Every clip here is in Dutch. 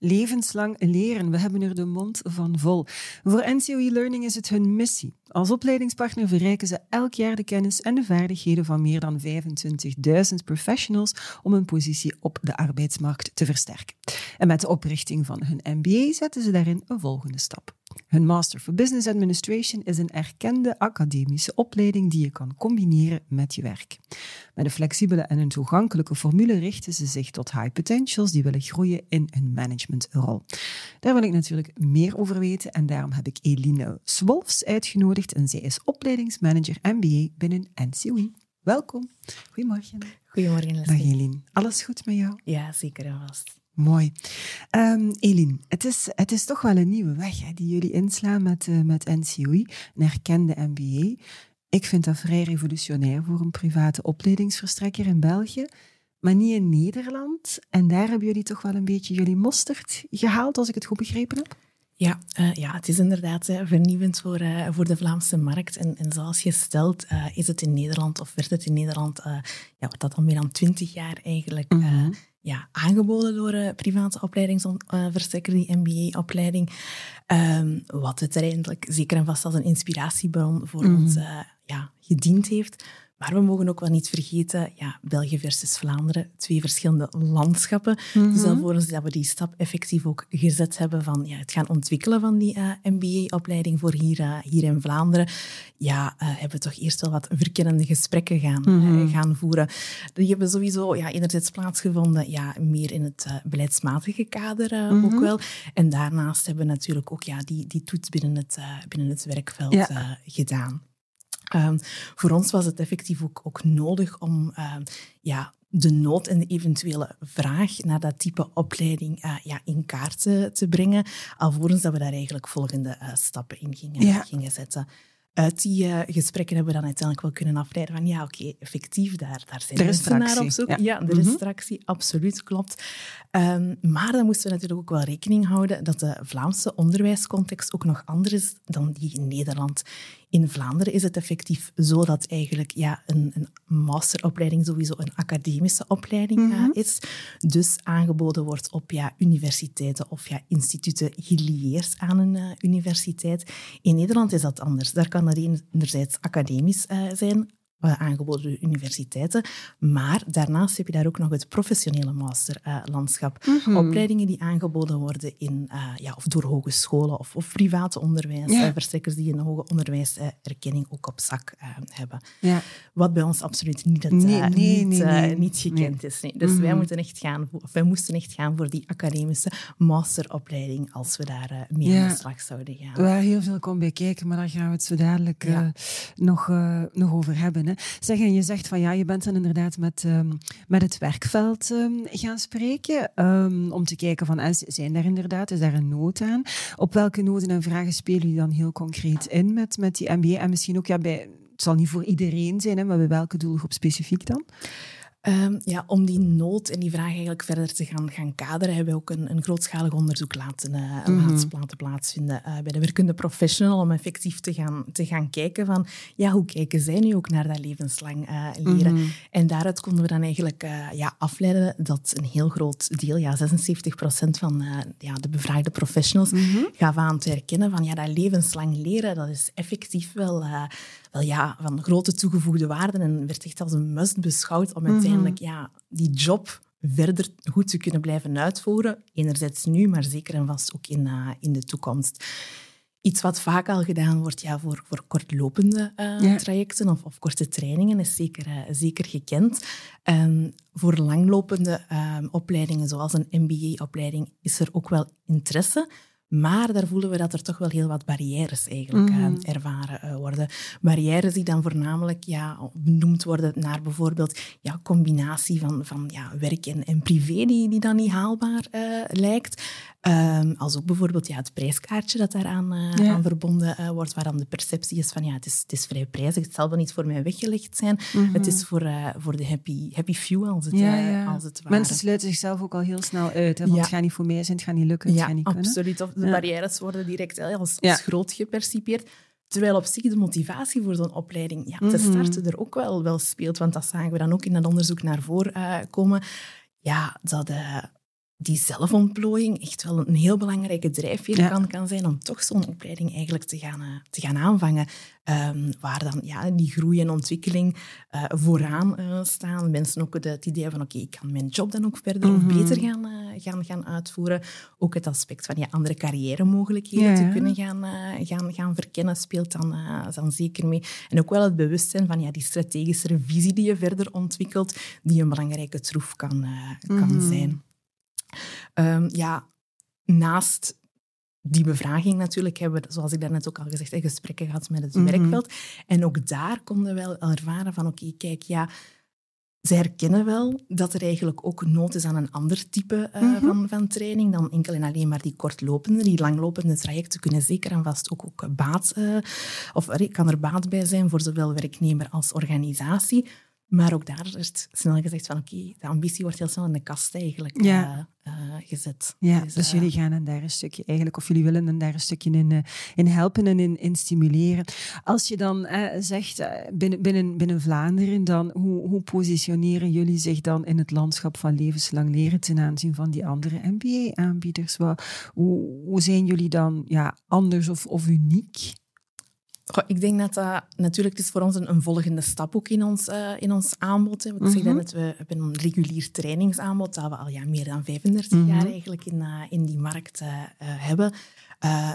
Levenslang leren, we hebben er de mond van vol. Voor NCOE Learning is het hun missie. Als opleidingspartner verrijken ze elk jaar de kennis en de vaardigheden van meer dan 25.000 professionals om hun positie op de arbeidsmarkt te versterken. En met de oprichting van hun MBA zetten ze daarin een volgende stap. Hun Master for Business Administration is een erkende academische opleiding die je kan combineren met je werk. Met een flexibele en een toegankelijke formule richten ze zich tot high potentials die willen groeien in hun managementrol. Daar wil ik natuurlijk meer over weten en daarom heb ik Eline Swolfs uitgenodigd en zij is opleidingsmanager MBA binnen NCOE. Welkom. Goedemorgen. Goedemorgen, Leslie. Dag Eline. Alles goed met jou? Ja, zeker en vast. Mooi. Um, Eline, het is, het is toch wel een nieuwe weg hè, die jullie inslaan met, uh, met NCOE, een erkende MBA. Ik vind dat vrij revolutionair voor een private opleidingsverstrekker in België, maar niet in Nederland. En daar hebben jullie toch wel een beetje jullie mosterd gehaald, als ik het goed begrepen heb? Ja, uh, ja, het is inderdaad vernieuwend voor, uh, voor de Vlaamse markt. En, en zoals je stelt, is het in Nederland, of werd het in Nederland, ja, wat dat al meer dan twintig jaar eigenlijk mm -hmm ja, aangeboden door een private opleidingsverstrekker, die MBA-opleiding. Um, wat uiteindelijk zeker en vast als een inspiratiebron voor mm -hmm. ons ja, gediend heeft. Maar we mogen ook wel niet vergeten, ja, België versus Vlaanderen, twee verschillende landschappen. Mm -hmm. Dus alvorens dat we die stap effectief ook gezet hebben van ja, het gaan ontwikkelen van die uh, MBA-opleiding voor hier, uh, hier in Vlaanderen, ja, uh, hebben we toch eerst wel wat verkennende gesprekken gaan, mm -hmm. gaan voeren. Die hebben sowieso ja, enerzijds plaatsgevonden, ja, meer in het beleidsmatige kader mm -hmm. ook wel. En daarnaast hebben we natuurlijk ook ja, die, die toets binnen het, binnen het werkveld ja. gedaan. Um, voor ons was het effectief ook, ook nodig om uh, ja, de nood en de eventuele vraag naar dat type opleiding uh, ja, in kaart te, te, brengen, alvorens dat we daar eigenlijk volgende uh, stappen in gingen, ja. gingen zetten uit die uh, gesprekken hebben we dan uiteindelijk wel kunnen afleiden van ja, oké, okay, effectief, daar, daar zijn mensen naar op zoek. Ja, ja de restractie, mm -hmm. absoluut, klopt. Um, maar dan moesten we natuurlijk ook wel rekening houden dat de Vlaamse onderwijscontext ook nog anders is dan die in Nederland. In Vlaanderen is het effectief zo dat eigenlijk ja, een, een masteropleiding sowieso een academische opleiding mm -hmm. uh, is. Dus aangeboden wordt op ja, universiteiten of ja, instituten gelieerd aan een uh, universiteit. In Nederland is dat anders. Daar kan er enerzijds academisch uh, zijn, aangeboden door universiteiten. Maar daarnaast heb je daar ook nog het professionele masterlandschap. Uh, mm -hmm. Opleidingen die aangeboden worden in, uh, ja, of door hogescholen of, of private onderwijs. Ja. verstrekkers die een hoge onderwijserkenning ook op zak hebben. Ja. Wat bij ons absoluut niet, nee, nee, niet, nee, niet, gekend is. Nee. Dus mm -hmm. wij, moeten echt gaan of wij moesten echt gaan voor die academische masteropleiding als we daar mee ja. aan de slag zouden gaan. Waar heel veel komt bij kijken, maar daar gaan we het zo dadelijk nog, nog over hebben. Zeg, je zegt van ja, je bent dan inderdaad met, um, met het werkveld um, gaan spreken. Um, om te kijken van, zijn daar inderdaad, is daar een nood aan? Op welke noden en vragen spelen jullie dan heel concreet in met, met die MBA? En misschien ook, ja, bij, het zal niet voor iedereen zijn, hè, maar bij welke doelgroep specifiek dan? Um, ja, om die nood en die vraag eigenlijk verder te gaan, gaan kaderen, hebben we ook een, een grootschalig onderzoek laten, uh, mm -hmm. laten plaatsvinden uh, bij de werkende professional om effectief te gaan, te gaan kijken van ja, hoe kijken zij nu ook naar dat levenslang uh, leren. Mm -hmm. En daaruit konden we dan eigenlijk ja, afleiden dat een heel groot deel, ja, 76% van ja, de bevraagde professionals, mm -hmm. gaf aan te herkennen van ja, dat levenslang leren, dat is effectief wel wel ja, van grote toegevoegde waarde en werd echt als een must beschouwd om uiteindelijk ja, die job verder goed te kunnen blijven uitvoeren. Enerzijds nu, maar zeker en vast ook in, uh, in de toekomst. Iets wat vaak al gedaan wordt ja, voor, voor kortlopende uh, ja. trajecten of, of, korte trainingen is zeker, uh, zeker gekend. Um, voor langlopende um, opleidingen, zoals een MBA-opleiding, is er ook wel interesse. Maar daar voelen we dat er toch wel heel wat barrières eigenlijk mm. uh, ervaren uh, worden. Barrières die dan voornamelijk ja, benoemd worden naar bijvoorbeeld ja, combinatie van, van ja, werk en, en privé die, die dan niet haalbaar uh, lijkt. Um, als ook bijvoorbeeld ja, het prijskaartje dat daaraan uh, aan verbonden uh, wordt, waar dan de perceptie is van ja, het is, het is vrij prijzig, het zal wel niet voor mij weggelegd zijn. Mm -hmm. Het is voor, uh, voor de happy, happy few, als het, ja, ja. als het ware. Mensen sluiten zichzelf ook al heel snel uit, hè, want het gaat niet voor mij zijn, het gaat niet lukken, het ja, gaat niet absoluut. kunnen. Of de barrières worden direct als, als groot gepercipieerd. Terwijl op zich de motivatie voor zo'n opleiding ja, te Mhm. starten er ook wel, wel speelt. Want dat zagen we dan ook in dat onderzoek naar voren komen. Ja, dat uh, die zelfontplooiing echt wel een heel belangrijke drijfveer ja. kan, kan zijn om toch zo'n opleiding eigenlijk te gaan, uh, te gaan aanvangen. Um, waar dan ja, die groei en ontwikkeling uh, vooraan uh, staan. Mensen ook de, het idee van oké, okay, ik kan mijn job dan ook verder mm -hmm. of beter gaan, gaan, gaan uitvoeren. Ook het aspect van ja, andere carrière-mogelijkheden ja, te kunnen gaan, gaan, gaan verkennen speelt dan, dan zeker mee. En ook wel het bewustzijn van ja, die strategische visie die je verder ontwikkelt, die een belangrijke troef kan, kan mm -hmm. zijn. Um, ja, naast die bevraging natuurlijk hebben we, zoals ik daarnet ook al gezegd heb, gesprekken gehad met het mm -hmm. werkveld. En ook daar konden we wel ervaren van, oké, okay, kijk, ja, ze herkennen wel dat er eigenlijk ook nood is aan een ander type uh, mm -hmm. van, van training dan enkel en alleen maar die kortlopende. Die langlopende trajecten kunnen zeker en vast ook, ook baat, uh, of er kan er baat bij zijn voor zowel werknemer als organisatie. Maar ook daar is snel gezegd van oké, okay, de ambitie wordt heel snel in de kast eigenlijk ja. uh, uh, gezet. Ja, dus, dus jullie gaan hen daar een stukje eigenlijk, of jullie willen hen daar een stukje in, in helpen en in, in stimuleren. Als je dan zegt binnen, binnen, binnen Vlaanderen, dan hoe, hoe positioneren jullie zich dan in het landschap van levenslang leren ten aanzien van die andere MBA-aanbieders? Hoe, hoe zijn jullie dan ja, anders of, of uniek? Goh, ik denk dat dat natuurlijk het is voor ons een, een volgende stap ook in ons, uh, in ons aanbod. Hè. Ik mm -hmm. zeg dat we hebben een regulier trainingsaanbod dat we al ja, meer dan 35 mm -hmm. jaar eigenlijk in, uh, in die markt uh, hebben.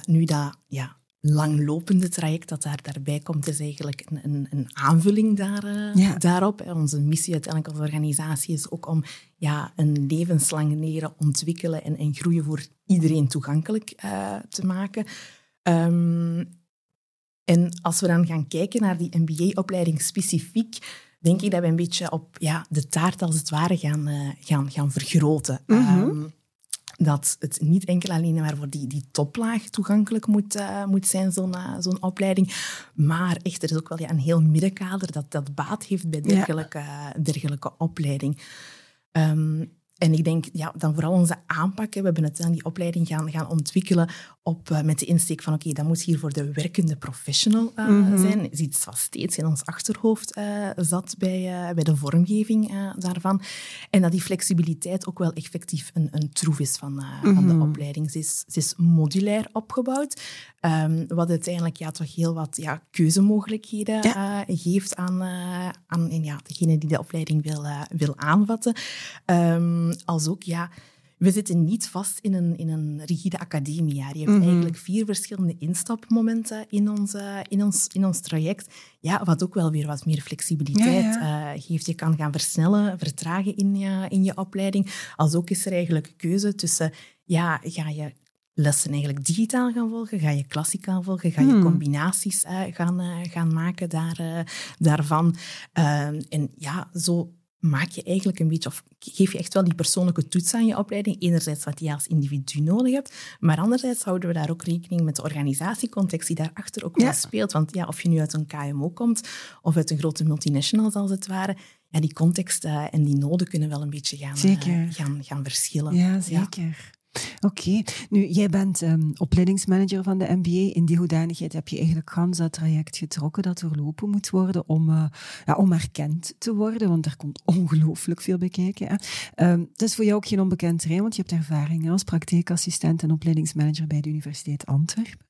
nu dat ja, langlopende traject dat daar, daarbij komt, is eigenlijk een, een, een aanvulling daar, ja. daarop. Onze missie uiteindelijk als organisatie is ook om ja, een levenslang leren ontwikkelen en, en groeien voor iedereen toegankelijk te maken. Um, en als we dan gaan kijken naar die MBA-opleiding specifiek, denk ik dat we een beetje op ja, de taart als het ware gaan, uh, gaan, gaan vergroten. Mm -hmm. um, dat het niet enkel alleen maar voor die, die toplaag toegankelijk moet, uh, moet zijn, zo'n uh, zo'n opleiding. Maar echt, er is ook wel ja, een heel middenkader dat, dat baat heeft bij dergelijke, ja. dergelijke opleiding. Um, en ik denk, ja, dan vooral onze aanpak. We hebben uiteindelijk die opleiding gaan, gaan ontwikkelen op, uh, met de insteek van oké, okay, dat moet hier voor de werkende professional uh, mm -hmm. zijn. Dat is iets wat steeds in ons achterhoofd uh, zat bij, bij de vormgeving daarvan. En dat die flexibiliteit ook wel effectief een, een troef is van, mm -hmm. van de opleiding. Ze is, ze is modulair opgebouwd, um, wat uiteindelijk ja, toch heel wat ja, keuzemogelijkheden ja. geeft aan, aan ja, degene die de opleiding wil, wil aanvatten. Um, als ook, ja, we zitten niet vast in een, in een rigide academiejaar. Je hebt mm -hmm. eigenlijk vier verschillende instapmomenten in ons, uh, in, ons, in ons traject. Ja, wat ook wel weer wat meer flexibiliteit ja, ja. Uh, geeft. Je kan gaan versnellen, vertragen in je, in je opleiding. Als ook is er eigenlijk keuze tussen, ja, ga je lessen eigenlijk digitaal gaan volgen? Ga je klassikaal volgen? Ga je hmm. combinaties uh, gaan, gaan maken daar, daarvan? Ehm, en ja, zo maak je eigenlijk een beetje, of geef je echt wel die persoonlijke toets aan je opleiding. Enerzijds wat je als individu nodig hebt, maar anderzijds houden we daar ook rekening met de organisatiecontext die daarachter ook ja. wel speelt. Want ja, of je nu uit een KMO komt of uit een grote multinational als het ware, ja, die context en die noden kunnen wel een beetje gaan, gaan, gaan verschillen. Ja, zeker. Ja. Oké, nu jij bent um, opleidingsmanager van de MBA. In die hoedanigheid heb je eigenlijk gans dat traject getrokken dat doorlopen moet worden om, uh, ja, om erkend te worden, want er komt ongelooflijk veel bij kijken. Hè. Um, het is voor jou ook geen onbekend terrein, want je hebt ervaring als praktijkassistent en opleidingsmanager bij de Universiteit Antwerpen.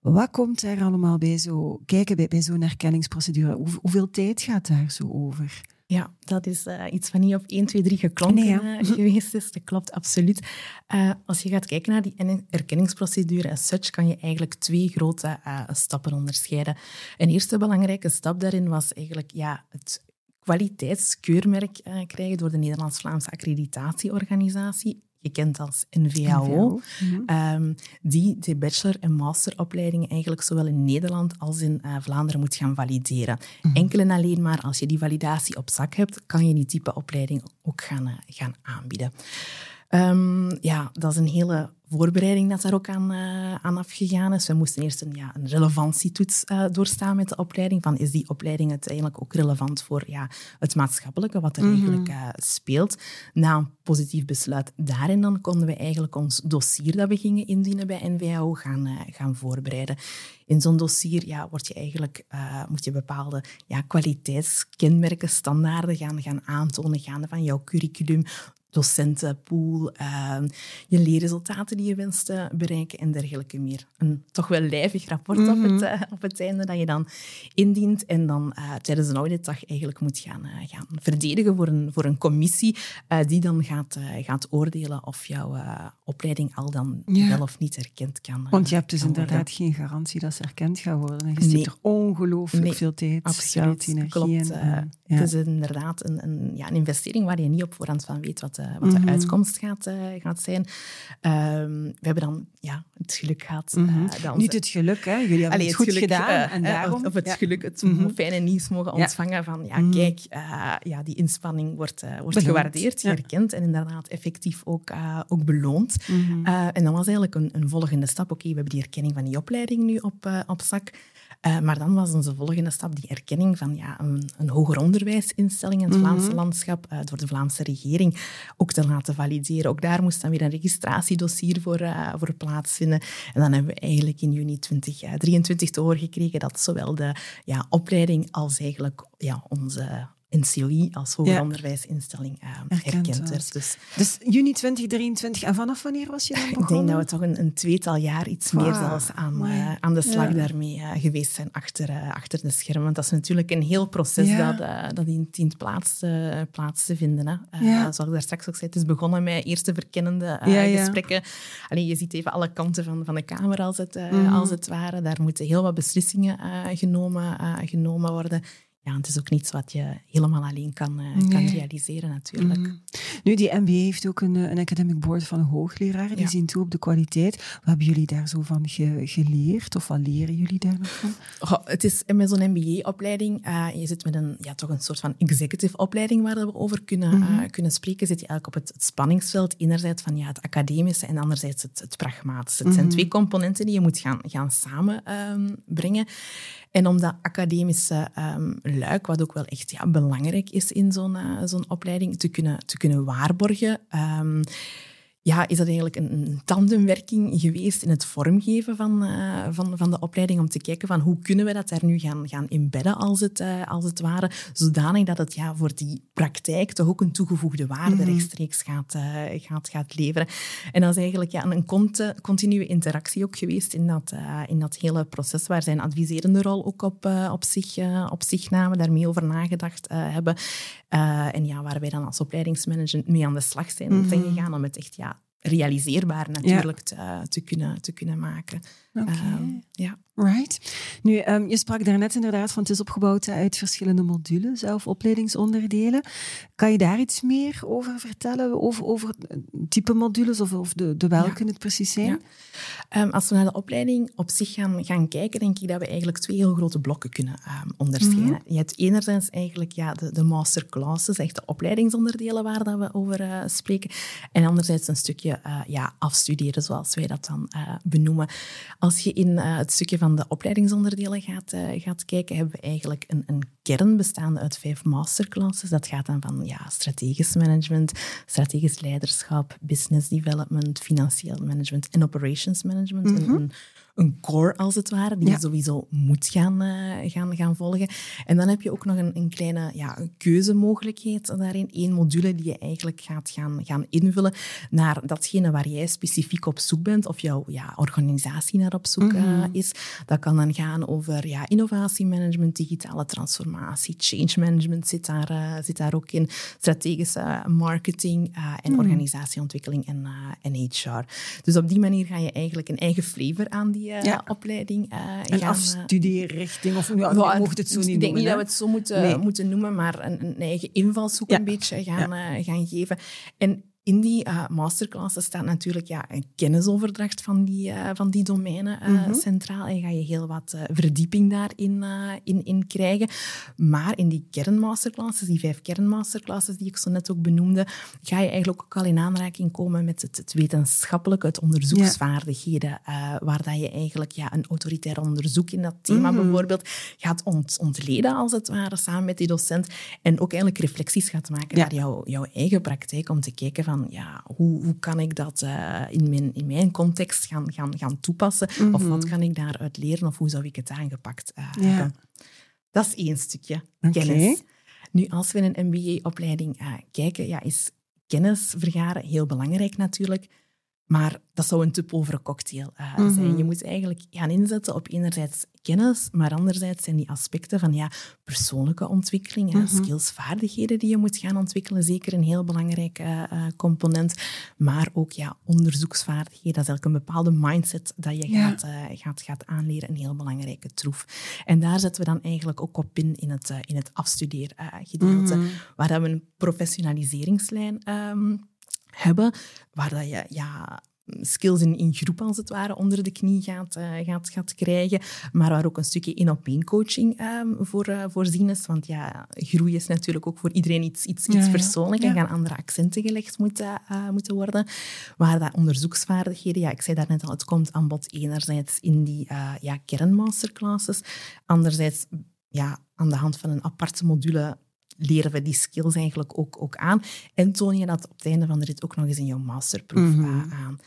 Wat komt er allemaal bij zo kijken bij, bij zo'n erkenningsprocedure? Hoe, hoeveel tijd gaat daar zo over? Ja, dat is uh, iets van niet op 1, 2, 3 geklonken nee, ja. uh, geweest is. Dat klopt absoluut. Uh, als je gaat kijken naar die erkenningsprocedure as such, kan je eigenlijk twee grote stappen onderscheiden. Een eerste belangrijke stap daarin was eigenlijk ja, het kwaliteitskeurmerk krijgen door de Nederlands-Vlaamse accreditatieorganisatie gekend als NVAO, NVAO. -hmm. um, die de bachelor- en masteropleidingen eigenlijk zowel in Nederland als in uh, Vlaanderen moet gaan valideren. Mm. Enkel en alleen maar als je die validatie op zak hebt, kan je die type opleiding ook gaan, uh, gaan aanbieden. Ehm, ja, dat is een hele voorbereiding dat daar ook aan, uh, aan afgegaan is. We moesten eerst een, ja, een relevantietoets uh, doorstaan met de opleiding. Van, is die opleiding uiteindelijk ook relevant voor ja, het maatschappelijke, wat er mm eigenlijk uh, speelt? Na een positief besluit daarin dan konden we eigenlijk ons dossier dat we gingen indienen bij NVAO gaan, gaan voorbereiden. In zo'n dossier ja, word je eigenlijk, moet je bepaalde ja, kwaliteitskenmerken, standaarden gaan, gaan aantonen, gaande van jouw curriculum, docentenpool, uh, je leerresultaten die je wenst te bereiken en dergelijke meer. Een toch wel lijvig rapport op, het, uh, op het einde dat je dan indient en dan uh, tijdens een auditdag eigenlijk moet gaan, eh, gaan verdedigen voor een, voor een commissie die dan gaat, gaat oordelen of jouw opleiding al dan wel of niet erkend kan Want je hebt dus inderdaad geen garantie dat ze erkend gaat worden. Je nee. er ongelooflijk nee, veel tijd, absoluut, energie Klopt. En, ja. Het is inderdaad een, een, ja, een investering waar je niet op voorhand van weet wat wat de mhm. uitkomst gaat, uh, gaat zijn. Ehm, we hebben dan ja, het geluk gehad. Mm -hmm. Niet het geluk, hè? Jullie hebben het goed geluk, gedaan. En daarom, of het geluk, het mm -hmm. fijne nieuws mogen ontvangen van, ja, mhm. kijk, ja, die inspanning wordt, wordt gewaardeerd, erkend en inderdaad effectief ook, ook beloond. Mhm. en dan was eigenlijk een, een volgende stap. Oké, we hebben die erkenning van die opleiding nu op, op zak. Uh, maar dan was onze volgende stap die erkenning van ja, een, een hoger onderwijsinstelling in het mhm. Vlaamse landschap uh, door de Vlaamse regering ook te laten valideren. Ook daar moest dan weer een registratiedossier voor, uh, voor plaatsvinden. En dan hebben we eigenlijk in juni 2023 te horen gekregen dat zowel de ja, opleiding als eigenlijk ja, onze NCOI als hoger onderwijsinstelling uh, erkend werd. Dus, dus juni 2023. En vanaf wanneer was je dan begonnen? Ik denk dat we toch een, een tweetal jaar, iets meer zelfs, aan, uh, aan de slag daarmee uh, geweest zijn achter, achter de schermen. Want dat is natuurlijk een heel proces dat, dat in, in plaats, plaats te vinden. Hè. Zoals ik daar straks ook zei, het is begonnen met eerste verkennende gesprekken. Alleen je ziet even alle kanten van, van de kamer als het, mm. als het ware. Daar moeten heel wat beslissingen genomen, genomen worden ja, het is ook niets wat je helemaal alleen kan, uh, kan realiseren natuurlijk. Mm. Nu, die MBA heeft ook een, een academic board van hoogleraren. Die zien toe op de kwaliteit. Wat hebben jullie daar zo van geleerd? Of wat leren jullie daar nog van? Oh, het is met zo'n MBA-opleiding, uh, je zit met een, ja, toch een soort van executive opleiding waar we over kunnen, mm kunnen spreken. Zit je eigenlijk op het, spanningsveld, enerzijds van ja, het academische en anderzijds het, het pragmatische. Het zijn mhm. twee componenten die je moet gaan, gaan samenbrengen. Ehm, um, en om dat academische um, luik, wat ook wel echt ja, belangrijk is in zo'n uh, zo'n opleiding, te kunnen, te kunnen waarborgen. Um, ja, is dat eigenlijk een, een, tandemwerking geweest in het vormgeven van, uh, van, van de opleiding, om te kijken van hoe kunnen we dat daar nu gaan, gaan embedden als het, uh, als het ware, zodanig dat het ja, voor die praktijk toch ook een toegevoegde waarde mm rechtstreeks gaat, uh, gaat, gaat leveren. En dat is eigenlijk ja, een continue interactie ook geweest in dat, in dat hele proces, waar zijn adviserende rol ook op, op, zich, op zich namen, daarmee over nagedacht hebben. En ja, waar wij dan als opleidingsmanager mee aan de slag zijn, mm zijn gegaan om het echt ja, realiseerbaar natuurlijk te, te, kunnen, te kunnen maken. Okay. ja. Right. Nu, um, je sprak daarnet inderdaad van het is opgebouwd uit verschillende modules, of opleidingsonderdelen. Kan je daar iets meer over vertellen? Over, over type modules of, of de, de welke het precies zijn? Ja. Um, als we naar de opleiding op zich gaan, gaan kijken, denk ik dat we eigenlijk twee heel grote blokken kunnen um, onderscheiden. Mm Je hebt enerzijds eigenlijk ja, de, de masterclasses, echt de opleidingsonderdelen waar dat we over uh, spreken. En anderzijds een stukje uh, ja, afstuderen, zoals wij dat dan uh, benoemen. Als je in het stukje van de opleidingsonderdelen gaat, uh, gaat kijken, hebben we eigenlijk een, een kern bestaande uit vijf masterclasses. Dat gaat dan van ja, strategisch management, strategisch leiderschap, business development, financieel management en operations management. Mm -hmm een core als het ware, die je sowieso moet gaan, uh, gaan, gaan volgen. En dan heb je ook nog een, een kleine ja, keuzemogelijkheid daarin. Eén module die je eigenlijk gaat gaan, gaan invullen naar datgene waar jij specifiek op zoek bent, of jouw ja, organisatie naar op zoek uh, is. Dat kan dan gaan over ja, innovatiemanagement, digitale transformatie, change management zit daar, uh, zit daar ook in, strategische marketing en mm. organisatieontwikkeling en, en HR. Dus op die manier ga je eigenlijk een eigen flavor aan die ja. opleiding uh, een gaan... afstudeerrichting, of ja, mocht het zo niet Ik denk niet dat we het zo moeten, moeten noemen, maar een, een eigen invalshoek een beetje gaan, gaan geven. En in die uh, masterclasses staat natuurlijk ja, een kennisoverdracht van die, uh, van die domeinen uh, mm -hmm. centraal. En ga je heel wat verdieping daarin in, in krijgen. Maar in die kernmasterclasses, die vijf kernmasterclasses die ik zo net ook benoemde, ga je eigenlijk ook al in aanraking komen met het, het wetenschappelijke, het onderzoeksvaardigheden, ja. waar dat je eigenlijk ja, een autoritair onderzoek in dat thema mm -hmm. bijvoorbeeld gaat ont, ontleden, als het ware, samen met die docent. En ook eigenlijk reflecties gaat maken ja. naar jouw, jouw eigen praktijk, om te kijken van ja, hoe, hoe kan ik dat uh, in, mijn, in mijn context gaan, gaan, gaan toepassen? Mm -hmm. Of wat kan ik daaruit leren? Of hoe zou ik het aangepakt uh, ja. hebben? Dat is één stukje kennis. Nu, als we in een MBA-opleiding uh, kijken, ja, is kennis vergaren heel belangrijk natuurlijk. Maar dat zou een te povere cocktail uh, mm -hmm. zijn. Je moet eigenlijk gaan inzetten op enerzijds kennis, maar anderzijds zijn die aspecten van ja, persoonlijke ontwikkeling, mm -hmm. skills, vaardigheden die je moet gaan ontwikkelen, zeker een heel belangrijk uh, component. Maar ook ja, onderzoeksvaardigheden, dat is eigenlijk een bepaalde mindset dat je ja. gaat, uh, gaat, gaat aanleren, een heel belangrijke troef. En daar zetten we dan eigenlijk ook op in, in het, in het afstudeergedeelte, mm -hmm. waar we een professionaliseringslijn um, hebben, waar dat je ja, skills in, in groep als het ware onder de knie gaat, uh, gaat, gaat krijgen, maar waar ook een stukje in-op-één coaching um, voor uh, voorzien is. Want ja, groei is natuurlijk ook voor iedereen iets, iets, iets persoonlijk ja. en gaan andere accenten gelegd moeten, uh, moeten worden. Waar dat onderzoeksvaardigheden, ja, ik zei daarnet al, het komt aan bod enerzijds in die ja, kernmasterclasses, anderzijds ja, aan de hand van een aparte module leren we die skills eigenlijk ook, ook aan. En toon je dat op het einde van de rit ook nog eens in jouw masterproef mm -hmm. aan.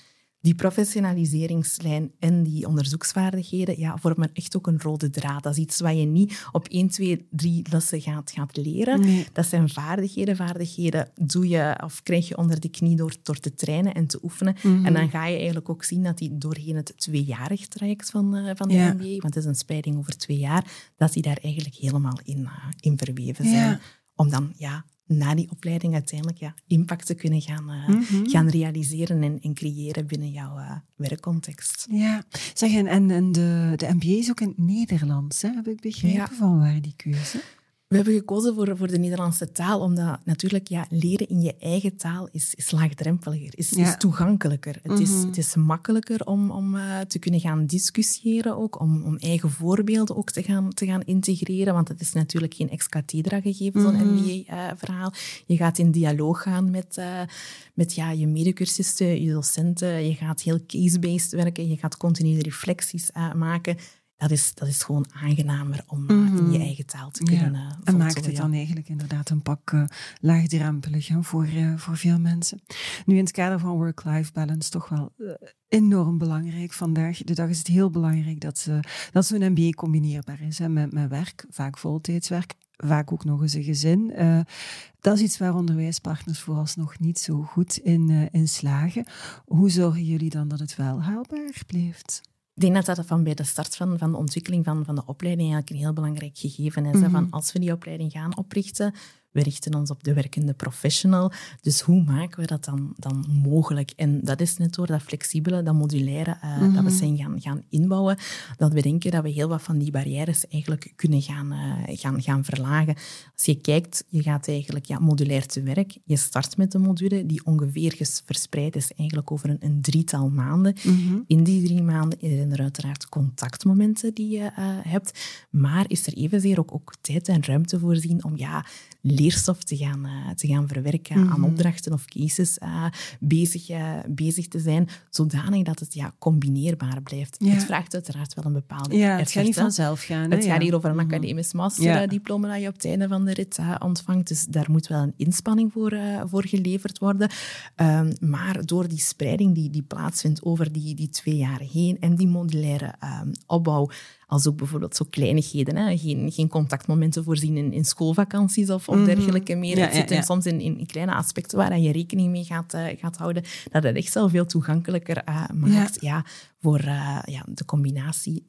Die professionaliseringslijn en die onderzoeksvaardigheden ja, vormen echt ook een rode draad. Dat is iets wat je niet op 1, 2, 3 lessen gaat, gaat leren. Nee. Dat zijn vaardigheden. Vaardigheden doe je of krijg je onder de knie door, door te trainen en te oefenen. Mm -hmm. En dan ga je eigenlijk ook zien dat die doorheen het tweejarig traject van, uh, van de ja. MBA, want het is een spreiding over twee jaar, dat die daar eigenlijk helemaal in, uh, in verweven zijn. Ja om dan ja, na die opleiding uiteindelijk ja, impact te kunnen gaan, uh, mm -hmm. gaan realiseren en, en, creëren binnen jouw uh, werkcontext. Ja, zeg, en, en de, de MBA is ook in het Nederlands, hè? heb ik begrepen, ja. van waar die keuze? We hebben gekozen voor, voor de Nederlandse taal, omdat natuurlijk ja, leren in je eigen taal is, is laagdrempeliger, is, ja. is toegankelijker. Het, mm -hmm. is, Mhm. het is makkelijker om, om uh, te kunnen gaan discussiëren, ook, om, om eigen voorbeelden ook te gaan, te gaan integreren, want het is natuurlijk geen ex cathedra gegeven, zo'n Mhm. MBA-verhaal. je gaat in dialoog gaan met, uh, met ja, je medecursisten, je docenten, je gaat heel case-based werken, je gaat continue reflecties uh, maken dat is, dat is gewoon aangenamer om mm -hmm. in je eigen taal te kunnen ja. uh, En maakt het dan eigenlijk inderdaad een pak uh, laagdrempelig hè, voor, uh, voor veel mensen. Nu in het kader van work-life balance toch wel enorm belangrijk vandaag. De dag is het heel belangrijk dat, ze, dat zo'n MBA combineerbaar is hè, met, met werk, vaak voltijdswerk. Vaak ook nog eens een gezin. dat is iets waar onderwijspartners vooralsnog niet zo goed in, in slagen. Hoe zorgen jullie dan dat het wel haalbaar blijft? Ik denk dat dat van bij de start van, van de ontwikkeling van, van de opleiding eigenlijk een heel belangrijk gegeven is. Mm -hmm. Van als we die opleiding gaan oprichten, we richten ons op de werkende professional. Dus hoe maken we dat dan, dan mogelijk? En dat is net door dat flexibele, dat modulaire, uh, mm -hmm. dat we zijn gaan, gaan inbouwen, dat we denken dat we heel wat van die barrières eigenlijk kunnen gaan, uh, gaan, gaan verlagen. Als je kijkt, je gaat eigenlijk ja, modulair te werk. Je start met een module die ongeveer verspreid is eigenlijk over een, een drietal maanden. Mm -hmm. In die drie maanden zijn er uiteraard contactmomenten die je uh, hebt, maar is er evenzeer ook, ook tijd en ruimte voorzien om ja, leerstof te gaan, uh, te gaan verwerken, mm -hmm. aan opdrachten of cases uh, bezig, uh, bezig te zijn, zodanig dat het ja, combineerbaar blijft. Ja. Het vraagt uiteraard wel een bepaalde ja, effort, Het gaat niet vanzelf gaan. Het hè? gaat hier over een academisch masterdiploma dat je op het einde van de rit ontvangt, dus daar moet wel een inspanning voor, voor geleverd worden. Um, maar door die spreiding die, die plaatsvindt over die, die twee jaar heen en die modulaire um, opbouw, als ook bijvoorbeeld zo kleinigheden. Hè? Geen, geen contactmomenten voorzien in, in schoolvakanties of, of dergelijke meer. Ja, het zit ja, ja. soms in, in, kleine aspecten waar je rekening mee gaat, uh, gaat houden. Dat het echt wel veel toegankelijker uh, maakt ja. voor uh, ja, de combinatie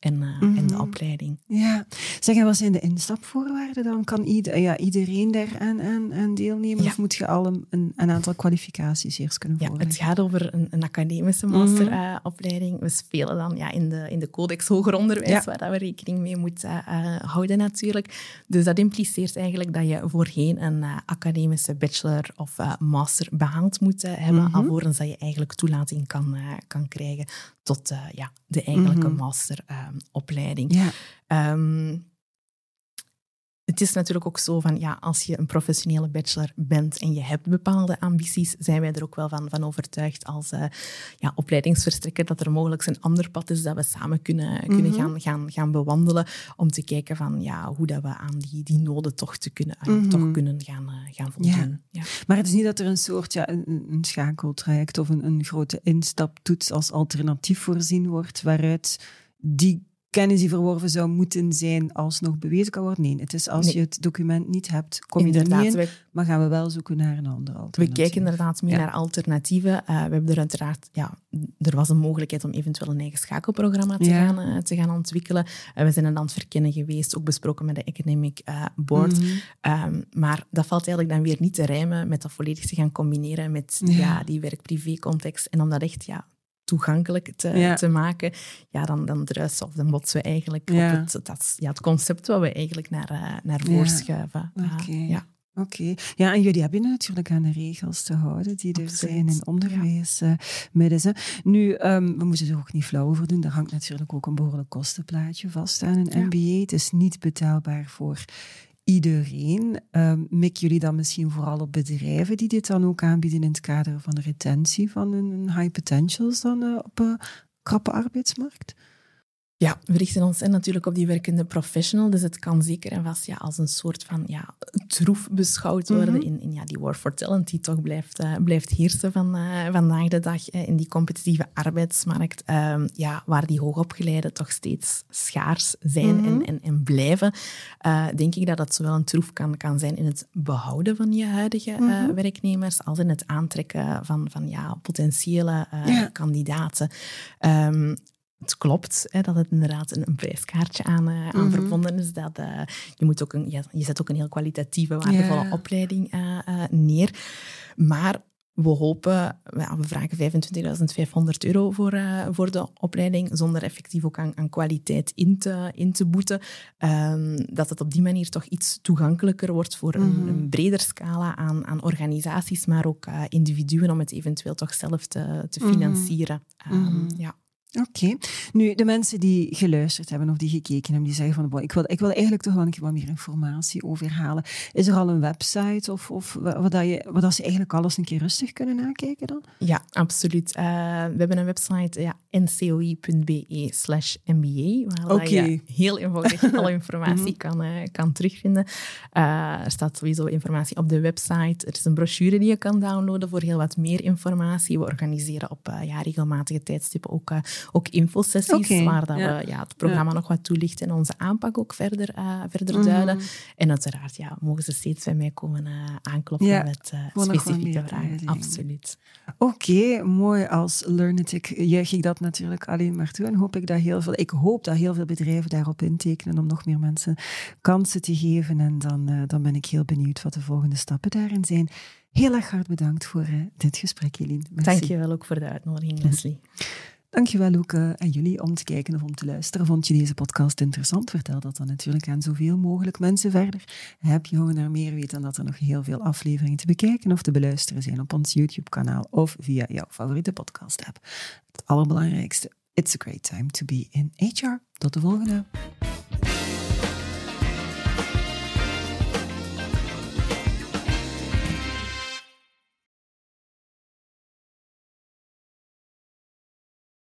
en, en de opleiding. Ja, zeg en wat zijn de instapvoorwaarden dan? Kan ieder, ja, iedereen daar aan, aan, aan deelnemen of moet je al een, een, aantal kwalificaties eerst kunnen voorleggen? Ja, het gaat over een, een academische masteropleiding. We spelen dan ja, in, de, in de codex hoger onderwijs, waar dat we rekening mee moeten houden natuurlijk. Dus dat impliceert eigenlijk dat je voorheen een academische bachelor of master behaald moet hebben, mm alvorens dat je eigenlijk toelating kan, kan krijgen tot ja, de eigenlijke mm ja. Um, het is natuurlijk ook zo van, ja, als je een professionele bachelor bent en je hebt bepaalde ambities, zijn wij er ook wel van, van overtuigd als uh, ja, opleidingsverstrekker dat er mogelijk een ander pad is dat we samen kunnen, kunnen -hmm. gaan, gaan, gaan bewandelen om te kijken van, ja, hoe dat we aan die, die noden toch, te kunnen, mm -hmm. toch kunnen gaan, uh, gaan voldoen. Ja. Ja. Maar het is niet dat er een soort ja, een, een schakeltraject of een, een grote instaptoets als alternatief voorzien wordt, waaruit die kennis die verworven zou moeten zijn alsnog bewezen kan worden. Nee, het is als Nee. je het document niet hebt, kom je er niet in. Maar gaan we wel zoeken naar een andere We alternatief. kijken inderdaad meer Ja. naar alternatieven. Uh, we hebben er uiteraard, ja, er was een mogelijkheid om eventueel een eigen schakelprogramma te, Ja. gaan, uh, te gaan ontwikkelen. Uh, we zijn het aan het verkennen geweest, ook besproken met de Academic Board. Mhm. Um, maar dat valt eigenlijk dan weer niet te rijmen met dat volledig te gaan combineren met Ja. ja. die werk-privé-context. En om dat echt ja, toegankelijk te, Ja. te maken, ja, dan, dan druisen of dan botsen we eigenlijk Ja. op het, dat, ja, het concept wat we eigenlijk naar, uh, naar voren schuiven. Uh, Oké. ja. Oké. Ja, en jullie hebben natuurlijk aan de regels te houden die er Absoluut. zijn in onderwijs. eh. Nu, ehm, we moeten er ook niet flauw over doen. Er hangt natuurlijk ook een behoorlijk kostenplaatje vast aan een Ja. MBA. Het is niet betaalbaar voor iedereen. Ehm mikken jullie dan misschien vooral op bedrijven die dit dan ook aanbieden in het kader van de retentie van hun, hun high potentials dan eh, op een krappe arbeidsmarkt? Ja, we richten ons in natuurlijk op die werkende professional. Dus het kan zeker en vast ja, als een soort van ja, troef beschouwd worden Mhm. in, in ja, die war for talent die toch blijft, eh, blijft heersen van, eh, vandaag de dag eh, in die competitieve arbeidsmarkt. Ehm, ja, waar die hoogopgeleiden toch steeds schaars zijn Mhm. en, en, en blijven. denk ik dat dat zowel een troef kan, kan zijn in het behouden van je huidige Mhm. werknemers als in het aantrekken van, van ja, potentiële Ja. kandidaten. Ehm, het klopt hè, dat het inderdaad een, een prijskaartje aan, eh, aan Mhm. verbonden is. Dat, eh, je, moet ook een, ja, je zet ook een heel kwalitatieve, waardevolle opleiding eh, neer. Maar we hopen, we vragen 25.500 euro voor, voor de opleiding, zonder effectief ook aan, aan kwaliteit in te, in te boeten. Ehm, dat het op die manier toch iets toegankelijker wordt voor een, Mhm. een breder scala aan, aan organisaties, maar ook individuen om het eventueel toch zelf te, te Mhm. financieren. Ehm, ja. Oké. Nu, de mensen die geluisterd hebben of die gekeken hebben, die zeggen van, "Boy, ik wil, ik wil eigenlijk toch wel een keer wat meer informatie over halen. Is er al een website of, of wat, dat je, wat dat ze eigenlijk alles een keer rustig kunnen nakijken dan? Ja, absoluut. Uh, we hebben een website, ja, ncoi.be slash mba, waar je heel eenvoudig alle informatie kan, uh, kan terugvinden. Uh, er staat sowieso informatie op de website. Er is een brochure die je kan downloaden voor heel wat meer informatie. We organiseren op ja, regelmatige tijdstippen ook, ook infosessies, Oké, waar dat ja. we ja, het programma nog wat toelichten en onze aanpak ook verder, uh, verder duiden. Mhm. En uiteraard ja, mogen ze steeds bij mij komen uh, aankloppen Ja, met uh, wat specifieke vragen. Absoluut. Oké, mooi. Als Learnetic juich ik dat natuurlijk alleen maar toe. En hoop ik dat heel veel, ik hoop dat heel veel bedrijven daarop intekenen om nog meer mensen kansen te geven. En dan, uh, dan ben ik heel benieuwd wat de volgende stappen daarin zijn. Heel erg hard bedankt voor uh, dit gesprek, Jelien. Dank je wel ook voor de uitnodiging, Leslie. Dankjewel ook uh, aan jullie om te kijken of om te luisteren. Vond je deze podcast interessant? Vertel dat dan natuurlijk aan zoveel mogelijk mensen verder. Heb je honger naar meer weten dat er nog heel veel afleveringen te bekijken of te beluisteren zijn op ons YouTube-kanaal of via jouw favoriete podcast-app. Het allerbelangrijkste, it's a great time to be in HR. Tot de volgende.